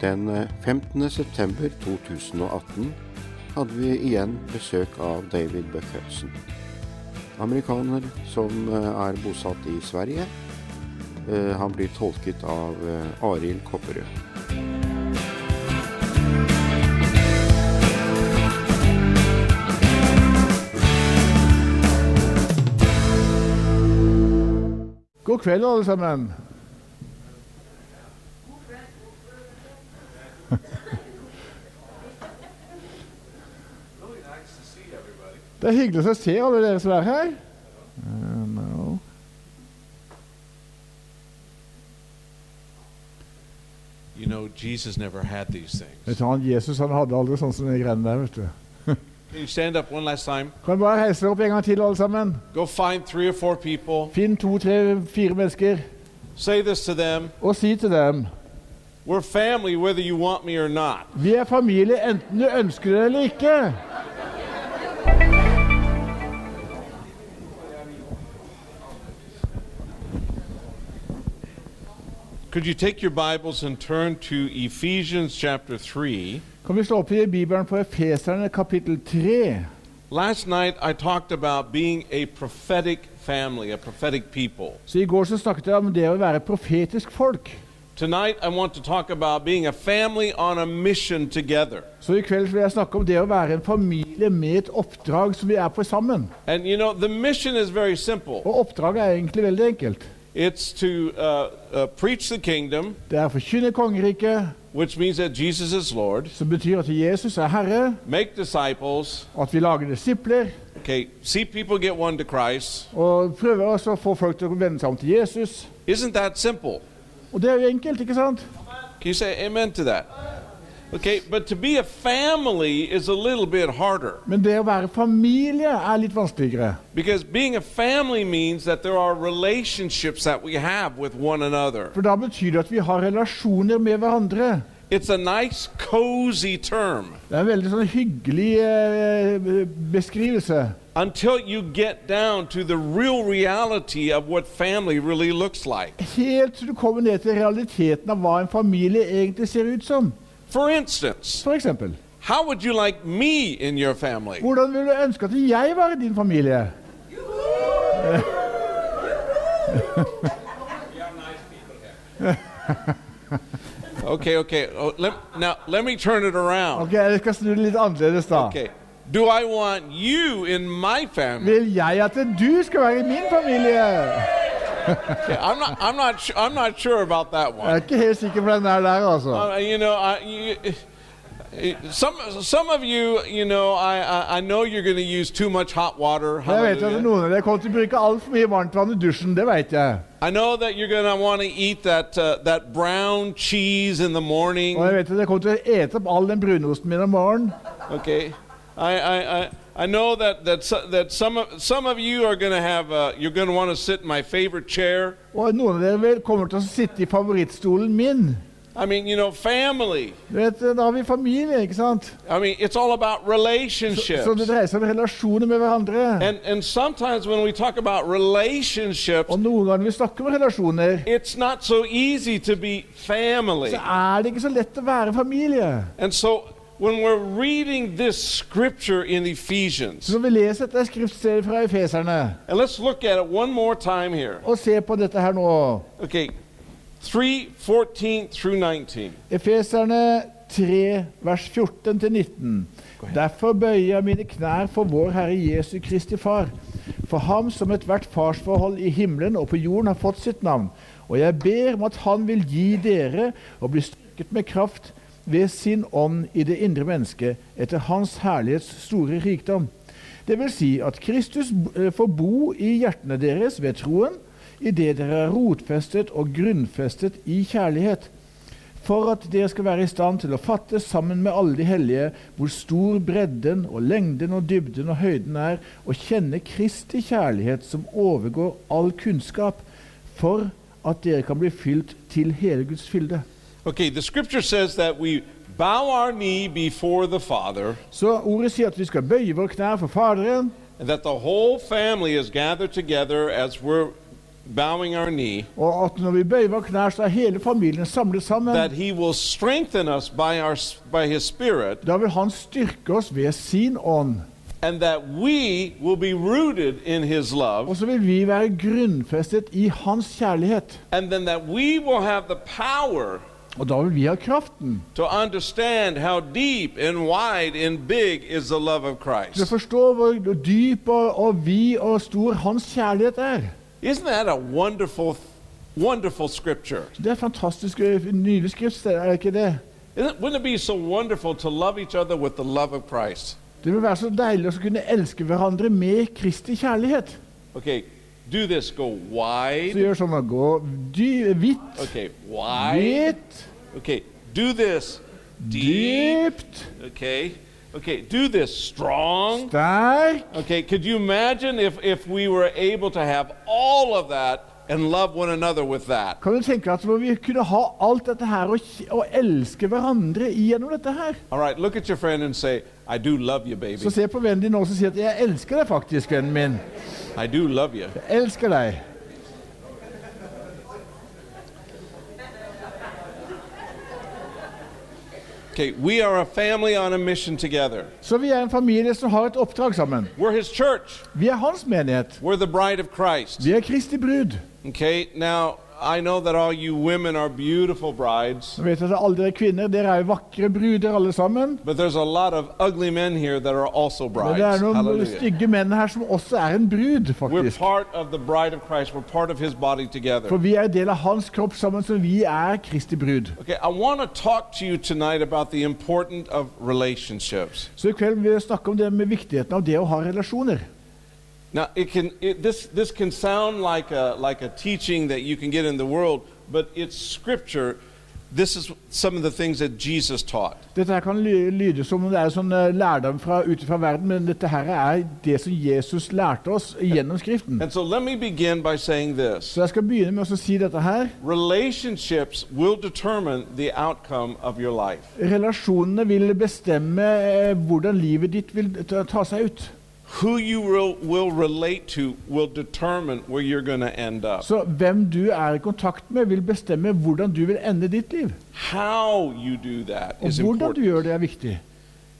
Den eh, 15. september 2018 hadde vi igjen besøk av David Buck. Amerikaner som eh, er bosatt i Sverige. Eh, Han blir tolket av eh, Arild Kopperød. God kveld, alle sammen. Det er hyggelig å se alle dere som er her. Uh, no. You know, Jesus never had these Vet du, han Jesus han hadde aldri sånn som de greiene der. vet du. Can you stand up one last time? Kan bare reise opp en gang til, alle sammen? Go find three or four people. Finn to, tre, fire mennesker Say this to them og si til dem We're family whether you want me or not. Vi er familie enten du ønsker det eller ikke. Could you take your Bibles and turn to Ephesians chapter 3? Kan vi slå opp i Bibelen på Efeserne kapittel 3? Last night I talked about being a prophetic family, a prophetic people. Så I går så snakket jeg om det å være profetisk folk. Tonight I want to talk about being a family on a mission together. Så i kveld vil jeg snakke om det å være en familie med et oppdrag som vi er på sammen. And you know, the mission is very simple. Og oppdraget er egentlig veldig enkelt. It's to uh, uh, preach the kingdom, Det er å forkynne kongeriket, which means that Jesus is Lord, som betyr at Jesus er herre, make disciples, at vi lager disipler, okay, see people get one to Christ. og prøve også å få folk til å vende seg om til Jesus. Isn't that simple? Og det er jo enkelt, ikke sant? Can you say amen to that? Okay, but to be a family is a little bit harder Men det å være familie er litt vanskeligere. because being a family means that there are relationships that we have with one another. For da betyr det at vi har relasjoner med hverandre. It's a nice, cozy term Det er en veldig sånn hyggelig eh, beskrivelse. until you get down to the real reality of what family really looks like. Helt til du kommer ned til realiteten av hva en familie egentlig ser ut som. For instance, For eksempel. how would you like me in your family? Hvordan vil du ønske at jeg var i din familie? Okay, okay. Oh, let, now, let me turn it around. Ok, Jeg skal snu det litt annerledes, da. Okay. Do I want you in my family? Vil jeg at du skal være i min familie? I'm not. I'm not. Su- I'm not sure about that Jeg er one. ikke helt sikker på den der, der altså. Uh, you know, I, you, some some of you, you know, I I, I know you're going to use too much hot water. Jeg vet at Hallelujah. noen av dere kommer til å bruke altfor mye varmtvann i dusjen. Det vet jeg. I know that you're going to want to eat that uh, that brown cheese in the morning. Og jeg vet at dere kommer til å ete opp all den brunosten min om morgenen. Okay, I I. I I know that that that some of some of you are going to have uh, you're going to want to sit in my favorite chair. Og noen av dere vel kommer til å sitte i favorittstolen min. I mean, you know, family. Vet, Da har vi familie, ikke sant? I mean, it's all about Så, relationships. så det dreier seg om relasjoner med hverandre. And and sometimes when we talk about relationships, Og noen ganger vi snakker om relasjoner, it's not so easy to be family. så er det ikke så lett å være familie. And so when we're reading this scripture in Ephesians, når vi leser dette skriftstedet fra Efeserne, and let's look at it one more time here. og ser på dette her nå Okay, 3 14 through 19. Efeserne 3, vers 14-19. Derfor bøyer jeg mine knær for vår Herre Jesu Kristi Far, for ham som ethvert farsforhold i himmelen og på jorden har fått sitt navn. Og jeg ber om at Han vil gi dere å bli styrket med kraft ved sin ånd i det indre mennesket, etter Hans herlighets store rikdom. Det vil si at Kristus eh, får bo i hjertene deres ved troen, idet dere er rotfestet og grunnfestet i kjærlighet for at dere skal være i stand til å fatte sammen med alle de hellige hvor stor bredden og lengden og dybden og høyden er, og kjenne Kristi kjærlighet som overgår all kunnskap, for at dere kan bli fylt til hele Guds fylde. Okay, the scripture says that we bow our knee before the Father, Så ordet sier at vi skal bøye våre knær for Faderen, and that the whole family is gathered together as we're bowing our knee, Og at når vi bøyer våre knær, så er hele familien samlet sammen. that He will strengthen us by, our, by His Spirit, Da vil Han styrke oss ved sin ånd. and that we will be rooted in His love, Og så vil vi være grunnfestet i Hans kjærlighet. and then that we will have the power Og da vil vi ha kraften to understand how deep and wide and big is the love of til å forstå hvor dyp og, og vid og stor Hans kjærlighet er. Isn't that a wonderful, wonderful scripture? Det er fantastisk nylig nydelig skriftsted, er det ikke det? Isn't, wouldn't it be so wonderful to love each other with the love of Christ? Det vil være så deilig å kunne elske hverandre med Kristi kjærlighet. Okay, do this. Go Så wide. gjør sånn at gå hvitt, Okay, wide. hvitt, Okay, do this. Deep. dypt, Okay. Okay, do this strong. sterk. Okay, could you imagine if, if we were able to have all of that and love one another with that? Kan du tenke at vi kunne ha alt dette her og, og elske hverandre gjennom dette her? All right, look at your friend and say, I do love you, baby. Så se på vennen din nå og si at 'jeg elsker deg faktisk, vennen min'. I do love you. Jeg elsker deg. Okay, we are a family on a mission together. Så vi er en familie som har et oppdrag sammen. We're his church. Vi er hans menighet. We're the bride of Christ. Vi er Kristi brud. Okay, now I know that all you women are beautiful brides, vet at alle dere kvinner dere er vakre bruder alle sammen. but there's a lot of ugly men here that are also Men brides. det er noen Hallelujah. stygge menn her som også er en brud, We're faktisk. part of the bride of Christ. We're part of his body For together. vi er del av hans kropp sammen, så vi er Kristi brud. Okay, I want to talk to you tonight about the importance of relationships. Så i kveld vil jeg snakke om det med viktigheten av det å ha relasjoner. Now, it can it, this this can sound like a like a teaching that you can get in the world, but it's scripture. This is some of the things that Jesus taught. Dette kan lyde som om det er sånn eh, lærdom fra, ute fra verden, men dette her er det som Jesus lærte oss gjennom Skriften. And so let me begin by saying this. Så jeg skal begynne med å si dette her. Relationships will determine the outcome of your life. Relasjonene vil bestemme eh, hvordan livet ditt vil ta, ta seg ut. Who you will, will relate to will determine where you're going to end up. Så hvem du er i kontakt med, vil bestemme hvordan du vil ende ditt liv. How you do that Og is hvordan du gjør det, er viktig.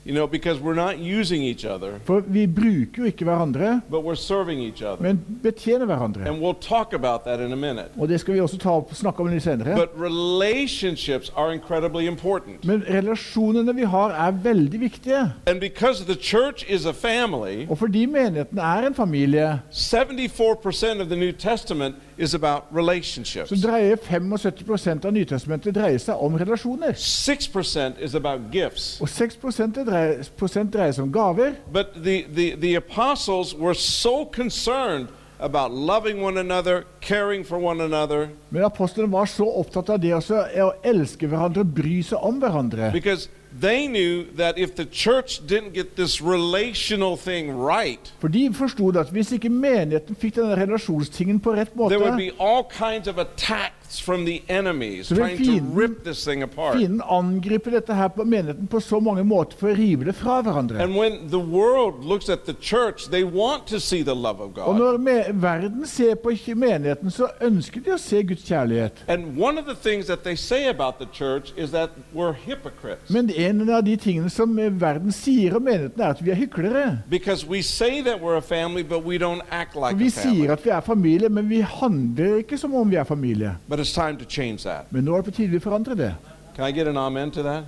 You know, because we're not using each other, For vi bruker jo ikke hverandre, but we're serving each other. men betjener hverandre. And we'll talk about that in a minute. Og det skal vi også ta opp, snakke om litt senere. But relationships are incredibly important. Men relasjonene vi har, er veldig viktige. And because the church is a family, Og fordi menigheten er en familie, 74% of the New Testament is about relationships. så dreier 75 av Nytestamentet dreier seg om relasjoner. 6% is about gifts. Og 6 dreier, prosent dreier seg om gaver. But the, the, the apostles were so concerned about loving one another, caring for one another, Men apostlene var så opptatt av det også, å elske hverandre, bry seg om hverandre. because they knew that if the church didn't get this relational thing right, For de forstod at hvis ikke menigheten fikk denne relasjonstingen på rett there would måte, be all kinds of enemies Så vil trying to fienden- rip this thing apart. fienden angriper dette her på menigheten på så mange måter for å rive det fra hverandre. And when the world looks at the church, they want to see the love of Og God. når verden ser på menigheten, så ønsker de å se Guds kjærlighet. And one of the things that they say about the church is that we're hypocrites. Men en av de tingene som eh, verden sier om menigheten, er at vi er hyklere. Because we say that we're a family, but we don't act like vi a family. sier at vi er familie, men vi handler ikke som om vi er familie. But it's time to change that. Men nå er det på tide vi forandrer det. Can I get an amen to that?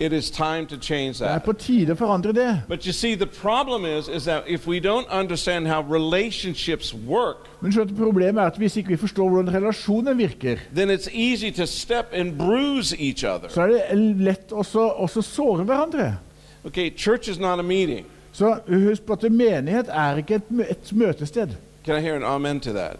It is time to change Det er that. på tide å forandre det. But you see, the problem is, is that if we don't understand how relationships work, Men skjønte, problemet er at hvis ikke vi forstår hvordan relasjonen virker, then it's easy to step and bruise each other. så er det lett også også såre hverandre. Okay, church is not a meeting. Så husk på at menighet er ikke et, mø- et møtested. Can I hear an amen to that?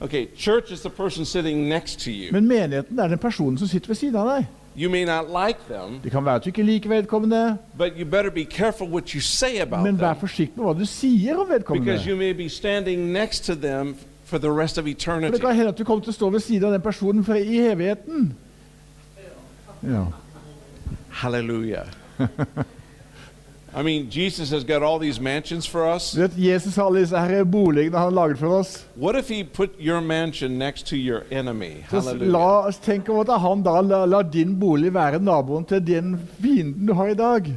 Okay, church is the person sitting next to you. Men menigheten er den personen som sitter ved siden av deg. You may not like them, Det kan være at du ikke liker vedkommende, but you better be careful what you say about men vær forsiktig med hva du sier om vedkommende. because you may be standing next to them for the rest of For det kan hende at du kommer til å stå ved siden av den personen for i evigheten. Ja. Hallelujah. I mean, Jesus has got all these mansions for us. Du vet, Jesus har alle disse her boligene han laget for oss. What if he put your mansion next to your enemy? Så la at han da la din bolig være naboen til den fienden du har i dag.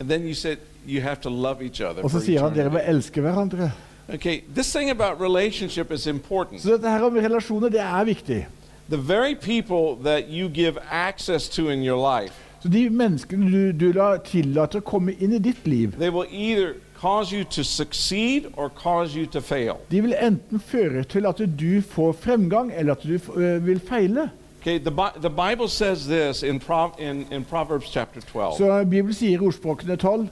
And then you said you have to love each other. Og så sier han dere må elske hverandre. Okay, this thing about relationship is important. Så dette her om relasjoner, det er viktig. The very people that you give access to in your life, Så de menneskene du, du la tillater å komme inn i ditt liv, they will either cause you to succeed or cause you to fail. de vil enten føre til at du får fremgang, eller at du uh, vil feile. Okay, the, Bi- the Bible says this in, Pro in, in Proverbs chapter 12. Så Bibelen sier i ordspråkene 12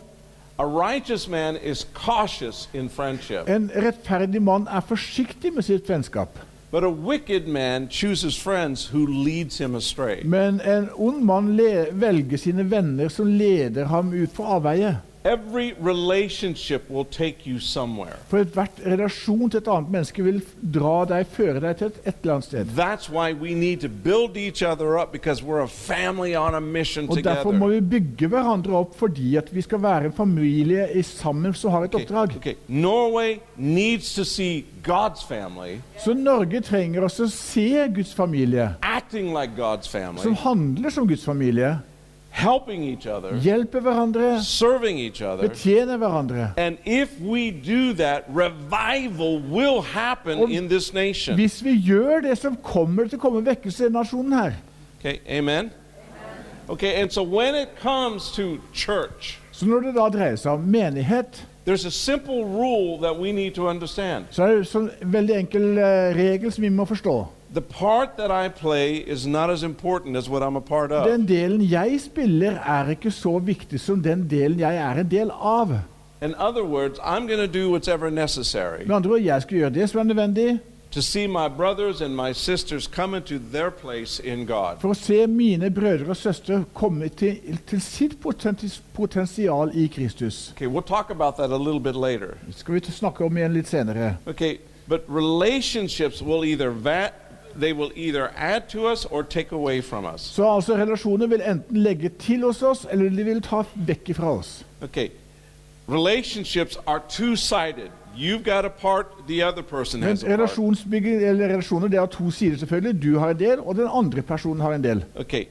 A righteous man is cautious in friendship, en rettferdig mann er forsiktig med sitt vennskap. But a wicked man chooses friends who leads him astray. Men en ond mann velger sine venner som leder ham ut på avveie. Every relationship will take you somewhere. For hvert relasjon til et annet menneske vil dra deg, føre deg til et, et eller annet sted. That's why we need to build each other up because we're a family on a mission Og Derfor må vi bygge hverandre opp fordi at vi skal være en familie i sammen som har et Okay, oppdrag. okay. Norway needs to see God's family Så Norge trenger også å se Guds familie, acting like God's som handler som Guds familie. Helping each other, Hjelper hverandre, serving each other. betjener hverandre. And if we do that, revival will happen Og in this nation. Hvis vi gjør det, så kommer det til å komme vekkelse i nasjonen her. Okay, amen? Okay, and so when it comes to church, Så når det da dreier seg om menighet, there's a simple rule that we need to understand. så er det en sånn veldig enkel eh, regel som vi må forstå. The part that I play is not as important as what I'm a part of. Den delen jeg spiller, er ikke så viktig som den delen jeg er en del av. In other words, I'm going to do whatever necessary Med andre ord, jeg skal gjøre det som er nødvendig to see my brothers and my sisters come into their place in God. for å se mine brødre og søstre komme til, til sitt potensial i Kristus. Okay, we'll talk about that a little bit later. Det skal vi snakke om igjen litt senere. Okay, but relationships will either va- they will either add to us or take away from us. Så altså relasjoner vil enten legge til hos oss, eller de vil ta vekk fra oss. Okay, relationships are two-sided. You've got a part, the other person Men has a part. eller relasjoner det har to sider, selvfølgelig. Du har en del, og den andre personen har en del. Okay,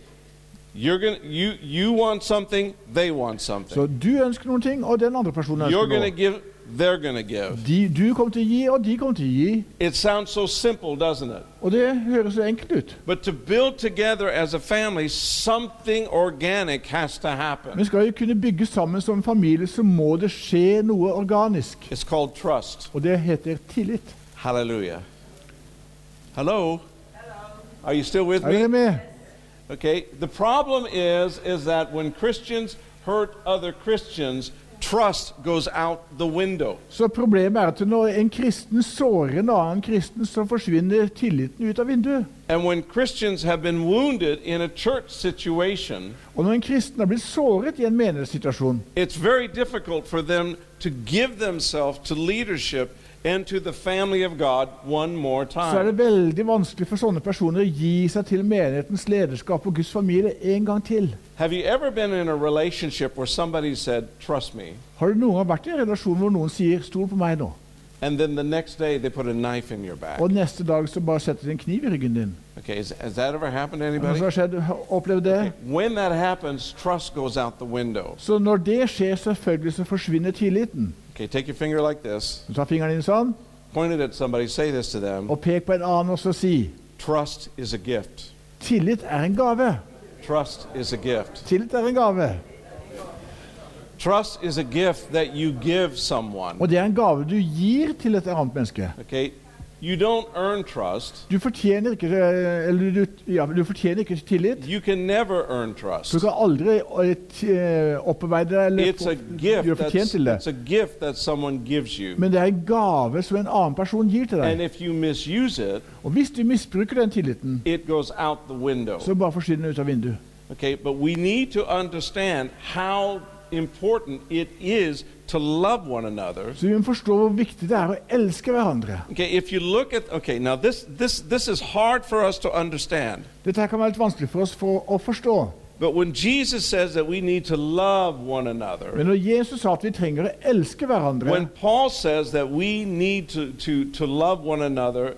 you're gonna you you want something, they want something. Så du ønsker noen ting, og den andre personen ønsker noe. Give, they're gonna give. De, du kommer til å gi, og de kommer til å gi. It sounds so simple, doesn't it? Og det høres så enkelt ut. But to build together as a family, something organic has to happen. Men skal vi kunne bygge sammen som familie, så må det skje noe organisk. It's called trust. Og det heter tillit. Hallelujah. Hello. Are you still with Er me? med? Okay. The problem is is that when Christians hurt other Christians, trust goes out the window. Så problemet er at når en kristen sårer en annen kristen, så forsvinner tilliten ut av vinduet. And when Christians have been wounded in a church situation, Og når en kristen har blitt såret i en menighetssituasjon, it's very difficult for them to give themselves to leadership and to the family of God one more så er det veldig vanskelig for sånne personer å gi seg til menighetens lederskap og Guds familie en gang til. Have you ever been in a relationship where somebody said, Trust me, Har du noen gang vært i en relasjon hvor noen sier 'stol på meg nå', and then the next day they put a knife in your back? og neste dag så bare setter de en kniv i ryggen din? Okay, is, has that ever happened to anybody? har skjedd? Opplevd det? Okay, When that happens, trust goes out the window. Så når det skjer, selvfølgelig så forsvinner tilliten. Okay, take your finger like this, tar fingeren din sånn, point it at somebody, say this to them og pek på en annen og så si Trust is a gift. tillit er en gave. Trust is a gift. Tillit er en gave. Trust is a gift that you give someone. Og det er en gave du gir til et annet menneske. Okay? You don't earn trust. Du fortjener ikke, eh, eller du, ja, du fortjener ikke tillit. You can never earn Du kan aldri eh, opparbeide deg eller It's a gift gjøre fortjent til det. it's a gift that someone gives you. Men det er en gave som en annen person gir til And deg. if you misuse it, Og hvis du misbruker den tilliten, it goes out the window. så bare forsvinner den ut av vinduet. Okay, but we need to understand how important it is to love one another. Så vi må forstå hvor viktig det er å elske hverandre. Okay, if you look at okay, now this this this is hard for us to understand. Dette her kan være litt vanskelig for oss for å forstå. But when Jesus says that we need to love one another, Men når Jesus sa at vi trenger å elske hverandre when Paul says that we need to, to, to love one another,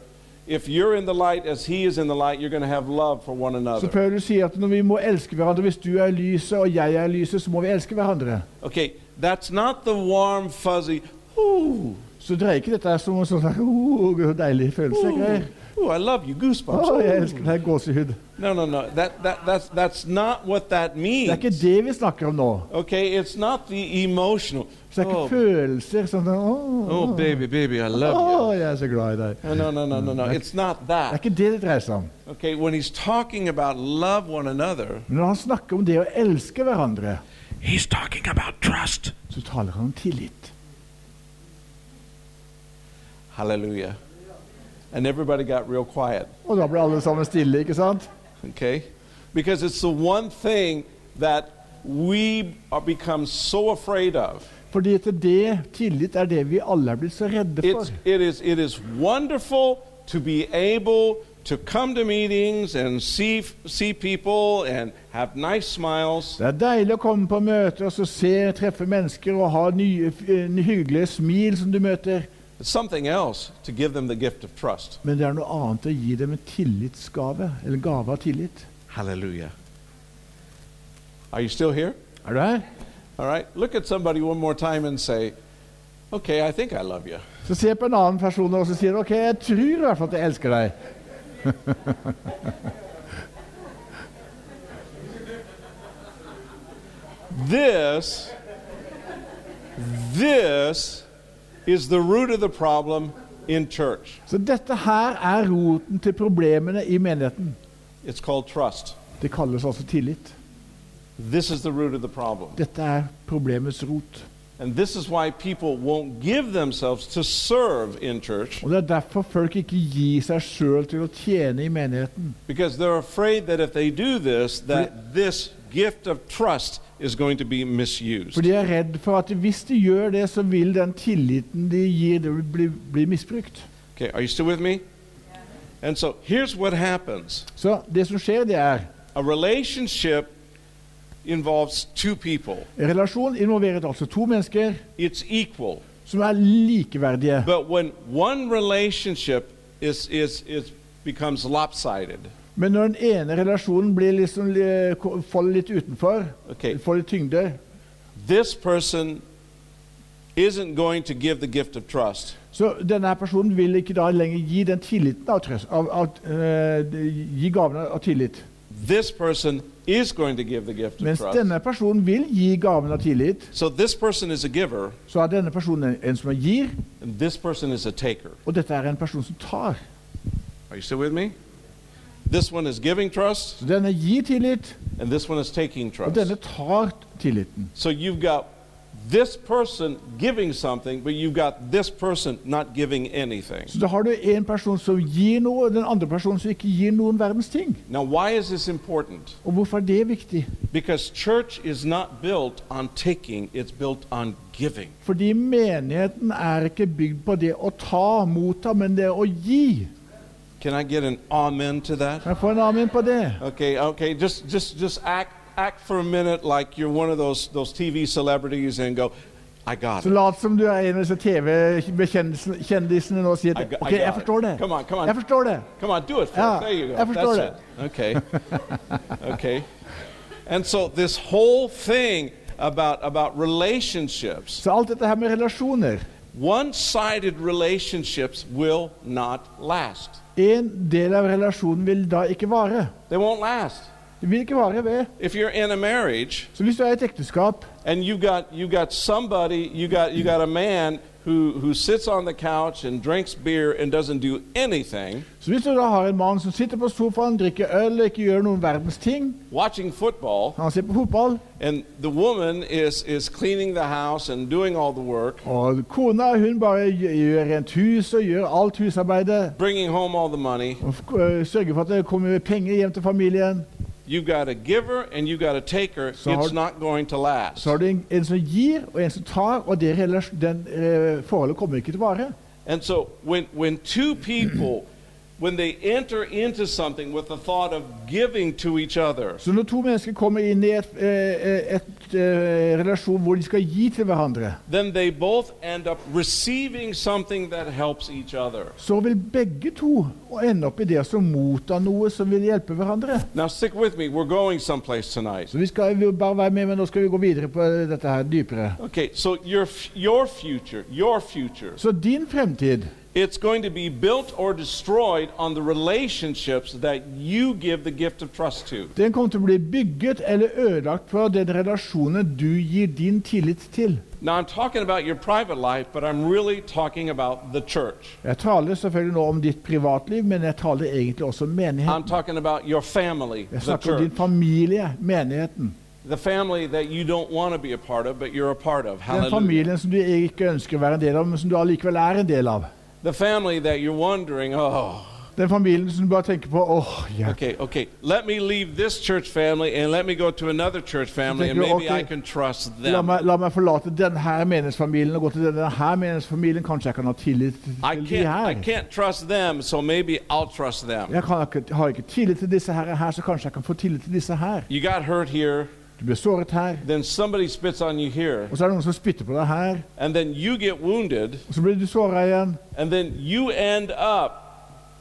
if you're in the light as he is in the light, you're going to have love for one Så another. Paulus sier at når vi må elske hverandre Hvis du er lyset og jeg er lyset, så må vi elske hverandre. Okay, that's not the warm, fuzzy, ooh, Så det er ikke dette som en sånn oh, deilig følelse. Greier. ooh, I love you, goosebumps. Oh, jeg elsker deg, gåsehud. No, no, no. That, that, that's, that's not what that Det er ikke det vi snakker om nå. Okay, it's not the emotional. Så det er ikke Oh, følelser sånn oh, oh, baby, baby, I love oh, you. jeg er så glad i deg. No, no, no, no, no. It's not Det er ikke det det dreier seg om. Okay, when he's talking about love one another, når han snakker om det å elske hverandre, he's talking about trust. så taler han om tillit. Hallelujah. And everybody got real quiet. Og da ble alle sammen stille, ikke sant? Okay? Because it's the one thing that we are become so afraid of. Fordi etter det, tillit er det vi alle er blitt så redde for. It's, it, is, it is wonderful to be able to come to meetings and see, see people and have nice smiles. Det er deilig å komme på møter og så se, treffe mennesker og ha nye, f- hyggelige smil som du møter. It's something else to give them the gift of trust. Men det er noe annet å gi dem en tillitsgave, eller gave av tillit. Hallelujah. Are you still here? Er du her? All right. Look at somebody one more time and say, okay, I think I love you. Så se på en annen person og så sier du, ok, jeg tror i hvert fall at jeg elsker deg. This, this is the root of the problem in church. Så dette her er roten til problemene i menigheten. It's called trust. Det kalles altså tillit. This is the root of the problem. Dette er problemets rot. And this is why people won't give themselves to serve in church Og Det er derfor folk ikke gir seg selv til å tjene i menigheten. because they're afraid that if they do this that this gift of trust is going to be misused. For de er redd for at hvis de gjør det, så vil den tilliten de gir, det bli, bli misbrukt. Okay, are you still with me? And so here's what happens. Så det som skjer, det er A relationship involves two people. en relasjon involverer altså to mennesker It's equal. som er likeverdige. But when one relationship is, is, is becomes lopsided, Men når den ene relasjonen blir liksom, eh, faller litt utenfor, Okay. får litt tyngde, this person isn't going to give the gift of trust. så denne personen vil ikke da lenger gi den tilliten av, trøst, av, av uh, gi gaven av tillit. This person is going to give the gift of Mens trust. denne personen vil gi gaven av tillit, So this person is a giver, så er denne personen en, en som gir, and this person is a taker. og dette er en person som tar. Are you still with me? This one is giving trust, Så denne gir tillit, and this one is taking og denne tar tilliten. So you've got this person giving something, but you've got this person not giving anything. Så da har du en person som gir noe, og den andre personen som ikke gir noen verdens ting. Now, why is this important? Og hvorfor er det viktig? Because church is not built on taking, it's built on giving. Fordi menigheten er ikke bygd på det å ta, motta, men det å gi. Can I get an amen to that? Kan jeg få en amen på det? Okay, okay, just just just act act for a minute like you're one of those those TV celebrities and go, I got Så it. lat som du er en av disse TV-kjendisene nå og sier I OK, I jeg got forstår it. det. Come on, come on. Jeg forstår det. Come on, do it for Ja. There you go. jeg forstår That's it. Okay. okay. And so this whole thing about about relationships, Så alt dette her med relasjoner one-sided relationships will not last. En del av relasjonen vil da ikke vare. They won't last. Det vil ikke vare ved. If you're in a marriage Så hvis du er i et ekteskap, and you got you got somebody you got you got a man who who sits on the couch and drinks beer and doesn't do anything så hvis du da har en mann som sitter på sofaen, drikker øl og ikke gjør noen verdens ting, watching football han ser på fotball, and the woman is is cleaning the house and doing all the work og kona hun bare gjør gjør rent hus og gjør alt husarbeidet, bringing home all the money og f- øh, sørger for at det kommer penger hjem til familien, you've got a giver and you've got a taker it's not going to last så har du en, en som gir og en som tar, og det den øh, forholdet kommer ikke til å vare. and so when when two people when they enter into something with the thought of giving to each other, Så når to mennesker kommer inn i et, et, et, eh, relasjon hvor de skal gi til hverandre, then they both end up receiving something that helps each other. så vil begge to ende opp i det som mottar noe som vil hjelpe hverandre. Now, stick with me. We're going someplace tonight. Så vi skal vi bare være med, men nå skal vi gå videre på dette her dypere. Okay, so your your future, your future, Så din fremtid it's going to be built or destroyed on the relationships that you give the gift of trust to. den kommer til å bli bygget eller ødelagt på den relasjonen du gir din tillit til. Now, I'm talking about your private life, but I'm really talking about the church. Jeg taler selvfølgelig nå om ditt privatliv, men jeg taler egentlig også om I'm menigheten. talking about your family, Jeg snakker om din familie, menigheten. The family that you don't want to be a part of, but you're a part of. Den familien som du ikke ønsker å være en del av, men som du allikevel er en del av. The family that you're wondering, oh, Den familien som bare tenker på åh, ja. okay, okay, let me leave this church family and let me go to another church family and maybe okay. I can trust La meg, la meg forlate denne menighetsfamilien og gå til denne her menighetsfamilien. Kanskje jeg kan ha tillit I til de her. I can't trust them, so maybe I'll trust them. Jeg kan har ikke tillit til disse her, her, så kanskje jeg kan få tillit til disse her. You got hurt here, Du blir såret her, then somebody spits on you here, og så er det noen som spytter på deg her, and then you get wounded, og så blir du såra igjen, and then you end up,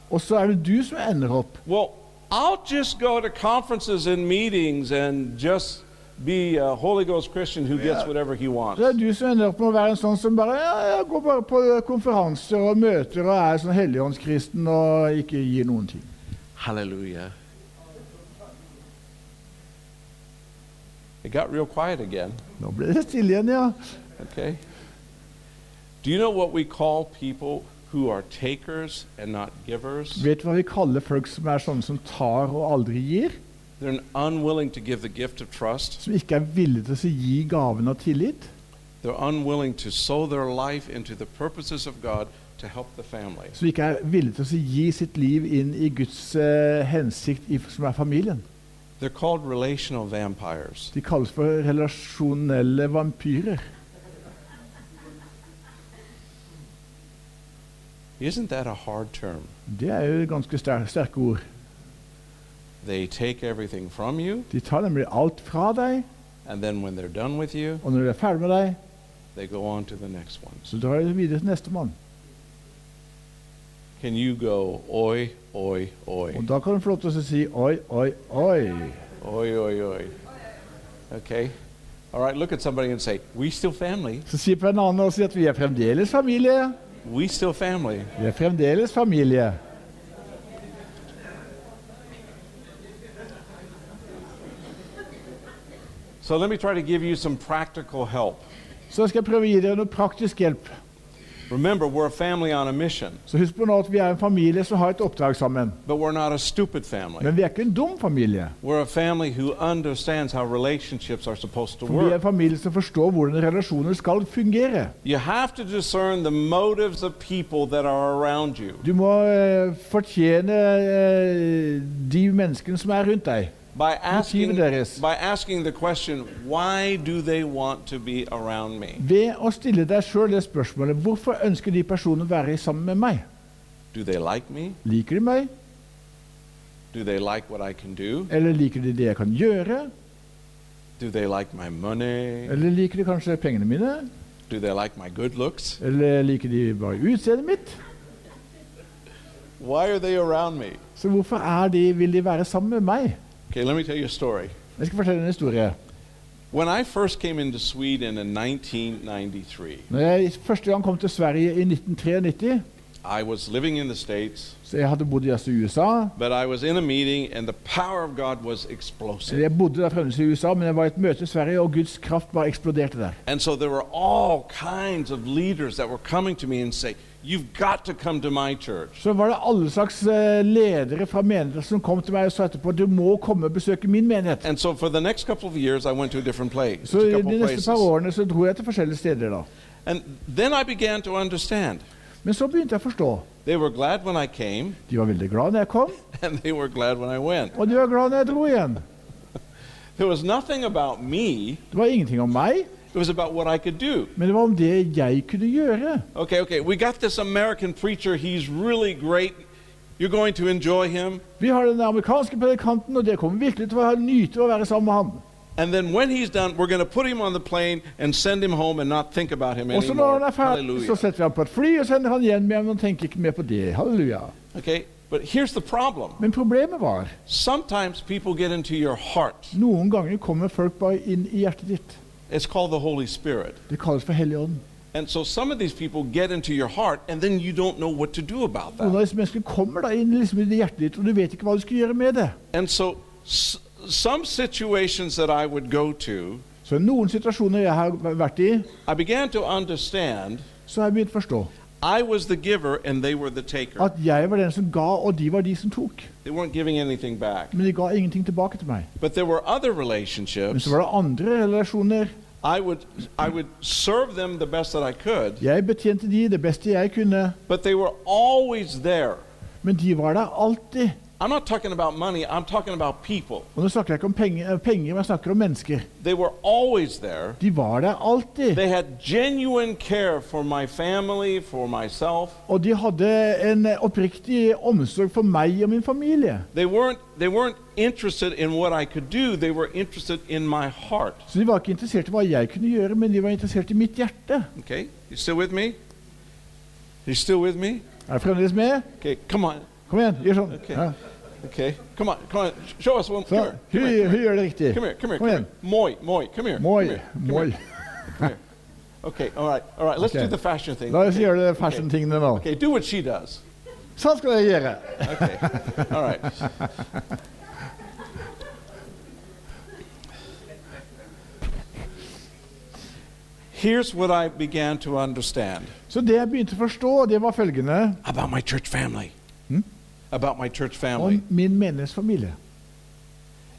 og så er det du som ender opp. well, I'll just go to conferences and meetings and just be a Holy Ghost Christian who gets whatever he wants. Så er du som ender opp med å være en sånn som bare ja, jeg går bare på konferanser og møter og er sånn helligåndskristen og ikke gir noen ting. Hallelujah. It got real quiet again. Nå ble det stille igjen, ja. Okay. Do you know what we call people who are takers and not givers? Vet du hva vi kaller folk som er sånne som tar og aldri gir? They're unwilling to give the gift of trust. Som ikke er villige til å gi gaven av tillit? They're unwilling to sow their life into the purposes of God to help the family. Som ikke er villige til å gi sitt liv inn i Guds uh, hensikt, i, som er familien? They're called relational vampires. De kalles for relasjonelle vampyrer. Isn't that a hard term? Det er jo ganske ster sterke ord. They take everything from you, De tar nemlig alt fra deg, and then when they're done with you, og når de er ferdig med deg, they go on to the next one. så drar de videre til nestemann. Can you go, oi, oi, oi? Og da kan du få lov til å si oi, oi, oi. Oi, oi, oi. Okay? All right, look at somebody and say, We still family. Så si på en annen og si at vi er fremdeles familie. We still family. Vi er fremdeles familie. So let me try to give you some practical help. Så skal jeg prøve å gi dere noe praktisk hjelp. Remember, we're a family on a mission, Så husk på nå at vi er en familie som har et oppdrag sammen. but we're not a stupid family. Men vi er ikke en dum familie. We're a family who understands how relationships are supposed to For vi er en familie som forstår hvordan relasjoner skal fungere. You have to discern the motives of people that are around you. Du må uh, fortjene uh, de menneskene som er rundt deg. By asking, by asking the question, why do they want to be around me? Ved å stille deg sjøl det spørsmålet hvorfor ønsker de personene å være sammen med meg. Do they like me? Liker de meg, Do they like what I can do? eller liker de det jeg kan gjøre? Do they like my money? Eller liker de kanskje pengene mine? Do they like my good looks? Eller liker de bare utseendet mitt? Why are they around me? Så hvorfor er de, vil de være sammen med meg? Okay, let me tell you a story. Jeg skal fortelle en historie. When I first came into Sweden in 1993, Når jeg første gang kom til Sverige i 1993, I was living in the States, så jeg hadde bodd i USA but I was in a meeting and the power of God was explosive. Jeg bodde der fremdeles i USA, men jeg var i et møte i Sverige, og Guds kraft bare eksploderte der. And so there were all kinds of leaders that were coming to me and say, You've got to come to my church. Så var det alle slags eh, ledere fra menigheter som kom til meg og sa etterpå du må komme og besøke min menighet. And so for the next couple of years, I went to a different place, Så de neste par årene så dro jeg til forskjellige steder da. And then I began to understand. Men så begynte jeg å forstå. They were glad when I came, De var veldig glad når jeg kom, and they were glad when I went. og de var glad når jeg dro igjen. There was nothing about me, Det var ingenting om meg, it was about what I could do. men det var om det jeg kunne gjøre. Okay, okay, we got this American preacher, he's really great. You're going to enjoy him. Vi har den amerikanske predikanten, og det kommer virkelig til å nyte å være sammen med han. And then when he's done, we're going to put him on the plane and send him home and not think about him så når han er ferdig, så setter vi ham på et fly og sender han hjem igjen og tenker ikke mer på det. Halleluja. Okay, but here's the problem. Men problemet var Sometimes people get into your heart. noen ganger kommer folk bare inn i hjertet ditt. It's called the Holy Spirit. Det kalles for Helligånden. And so some of these people get into your heart and then you don't know what to do about Noen av that. disse menneskene kommer da inn liksom i hjertet ditt, og du vet ikke hva du skal gjøre med det. And so some situations that I would go to, Så noen situasjoner jeg har vært i, I began to understand så har jeg begynt å forstå I was the giver and they were the taker. at jeg var den som ga, og de var de som tok. They weren't giving anything back. Men de ga ingenting tilbake til meg. But there were other Men så var det andre relasjoner. I would I would serve them the best that I could, Jeg betjente de det beste jeg kunne, but they were always there. men de var der alltid. I'm not talking about money, I'm talking about people. Og nå snakker jeg ikke om penger, penger men jeg snakker om mennesker. They were always there. De var der alltid. They had genuine care for my family, for myself. Og de hadde en oppriktig omsorg for meg og min familie. They weren't they weren't interested in what I could do, they were interested in my heart. Så de var ikke interessert i hva jeg kunne gjøre, men de var interessert i mitt hjerte. Okay? You still with me? You still with me? Er du fremdeles med? Okay, come on. Kom igjen, gjør sånn. Ok. Ja. Okay. Come on. Come on. Show us one. Så, Come here. hun, Come here. hun gjør det riktig. Come here. Come here. Kom Come igjen. Moi, moi. Come here. Moi, Come here. Moi. Come here. Okay. All right. All right. Let's Okay. do the fashion thing. La oss Okay. gjøre fashion-tingene nå. Okay. Do what she does. Sånn skal dere gjøre. Okay. All right. Here's what I began to understand Så det jeg begynte å forstå, det var følgende about my church family. Hmm? About my church family. om min menighetsfamilie.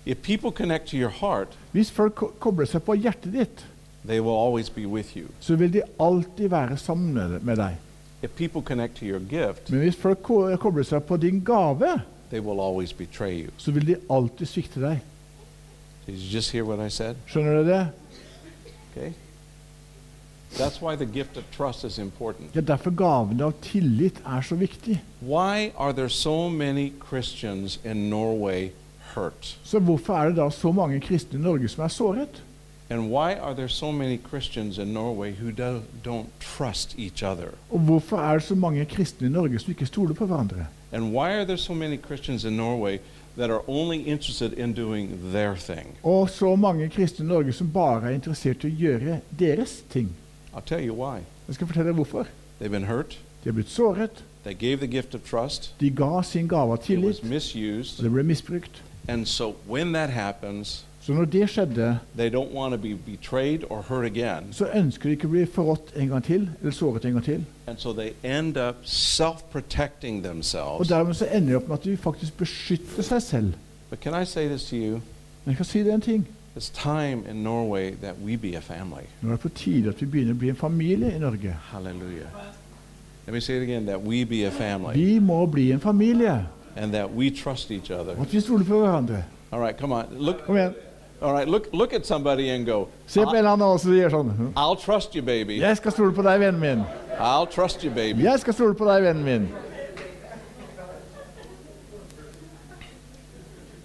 If people connect to your heart, Hvis folk ko- kobler seg på hjertet ditt, they will always be with you. så vil de alltid være sammen med- med deg. If people connect to your gift, Men hvis folk ko- kobler seg på din gave, they will always betray you. så vil de alltid svikte deg. Did you just hear what I said? Skjønner du det? Okay. That's why the gift of trust is important. Det er derfor gaven av tillit er så viktig. Why are there so many Christians in Norway hurt? Så hvorfor er det da så mange kristne i Norge som er såret? And why are there so many Christians in Norway who do, don't trust each other? Og hvorfor er det så mange kristne i Norge som ikke stoler på hverandre? And why are there so many Christians in Norway that are only interested in doing their thing? Og så mange kristne i Norge som bare er interessert i å gjøre deres ting. I'll tell you why. Jeg skal fortelle deg hvorfor. They've been hurt. De har blitt såret, They gave the gift of trust. de ga sin gave av It tillit, was og misused. det ble misbrukt. And so when that happens, Så når det skjedde, they don't want to be betrayed or hurt again. så ønsker de ikke å bli forrådt en gang til, eller såret en gang til. And so they end up self-protecting Og dermed så ender de opp med at de faktisk beskytter seg selv. But can I say this to you? Men jeg kan si det en ting. It's time in Norway that we be a family. Nå er det på tide at vi begynner å bli en familie i Norge. Hallelujah. Let me say it again that we be a family Vi må bli en familie, and that we trust each other. og at vi stoler på hverandre. All right, come on. Look Kom igjen. All right, look look at somebody and go, Se på en annen også og gjør sånn. I'll trust you, baby. Jeg skal stole på deg, vennen min. I'll trust you, baby. Jeg skal stole på deg, vennen min.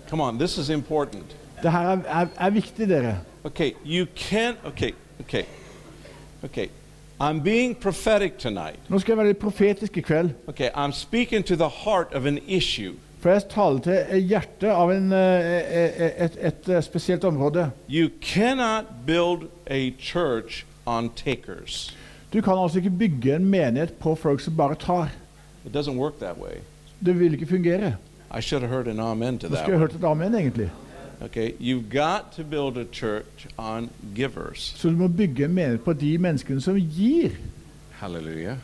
Come on, this is important. Det her er, er, er viktig, dere. Okay, you can't okay, okay. Okay. I'm being prophetic tonight. Nå skal jeg være litt profetisk i kveld. Okay, I'm speaking to the heart of an issue. For jeg taler til hjertet av en, eh, eh, et, et, eh, spesielt område. You cannot build a church on takers. Du kan altså ikke bygge en menighet på folk som bare tar. It doesn't work that way. Det vil ikke fungere. I should have heard an amen to that. skulle one. hørt et amen, egentlig. Okay, you've got to build a church on givers. Så du må bygge en menighet på de menneskene som gir. Hallelujah.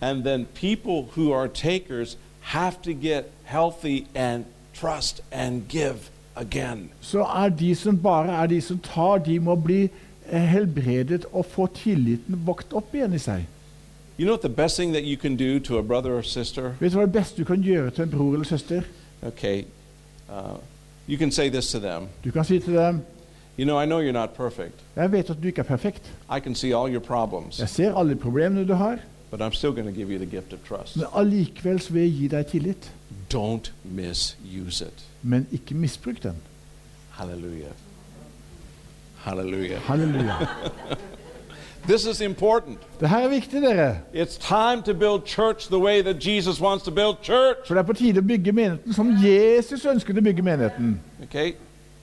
And then people who are takers have to get healthy and trust and give again. Så er de som bare er de som tar, de må bli eh, helbredet og få tilliten vokt opp igjen i seg. You know what the best thing that you can do to a brother or sister? Vet du hva det beste du kan gjøre til en bror eller søster? Okay, uh, you can say this to them. Du kan si til dem You know, I know you're not perfect. Jeg vet at du ikke er perfekt. I can see all your problems. Jeg ser alle problemene du har, but I'm still going to give you the gift of trust. Men allikevel så vil jeg gi deg tillit. Don't misuse it. Men ikke misbruk den. Hallelujah. Hallelujah. Halleluja. This is important. Det her er viktig, dere. It's time to build church the way that Jesus wants to build church. For det er på tide å bygge menigheten som Jesus ønsket å bygge menigheten. Okay?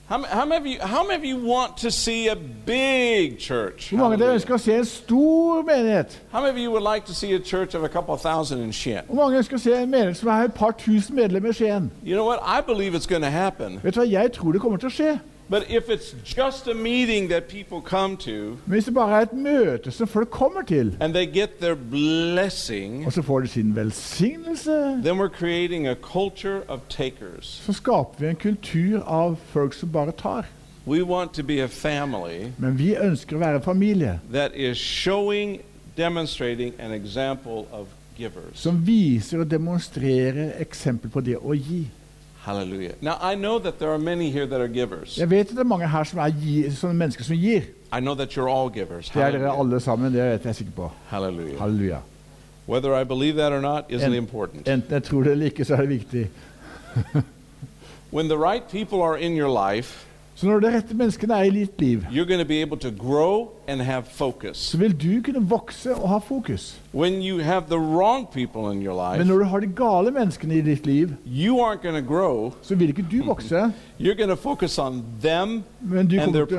How, how, many of you, how many of you want to see a big church? Hvor mange dere ønsker å se en stor menighet? How many of you would like to see a church of a couple thousand in Shin? Hvor mange ønsker å se en menighet som er et par tusen medlemmer i Skien? You know what? I believe it's going to happen. Vet du hva, jeg tror det kommer til å skje. But if it's just a meeting that people come to hvis det bare er et møte som folk kommer til, and they get their blessing, og så får de sin velsignelse, then we're creating a culture of takers. så skaper vi en kultur av folk som bare tar. We want to be a family Men vi ønsker å være en familie that is showing, demonstrating an example of givers. som viser og demonstrerer eksempel på det å gi. Hallelujah. Now, I know that there are many here that are givers. Jeg vet at det er mange her som er gi, sånne mennesker som gir. I know that you're all givers. Det er dere alle sammen, det er jeg sikker på. Hallelujah. Halleluja. Whether I believe that or not isn't important. Enten jeg tror det eller ikke, så er det viktig. When the right people are in your life, Så når det rette menneskene er i ditt liv, så vil du kunne vokse og ha fokus. Your Men når du har de gale menneskene i ditt liv, grow. så vil ikke du vokse, You're going to focus on them men du kommer til,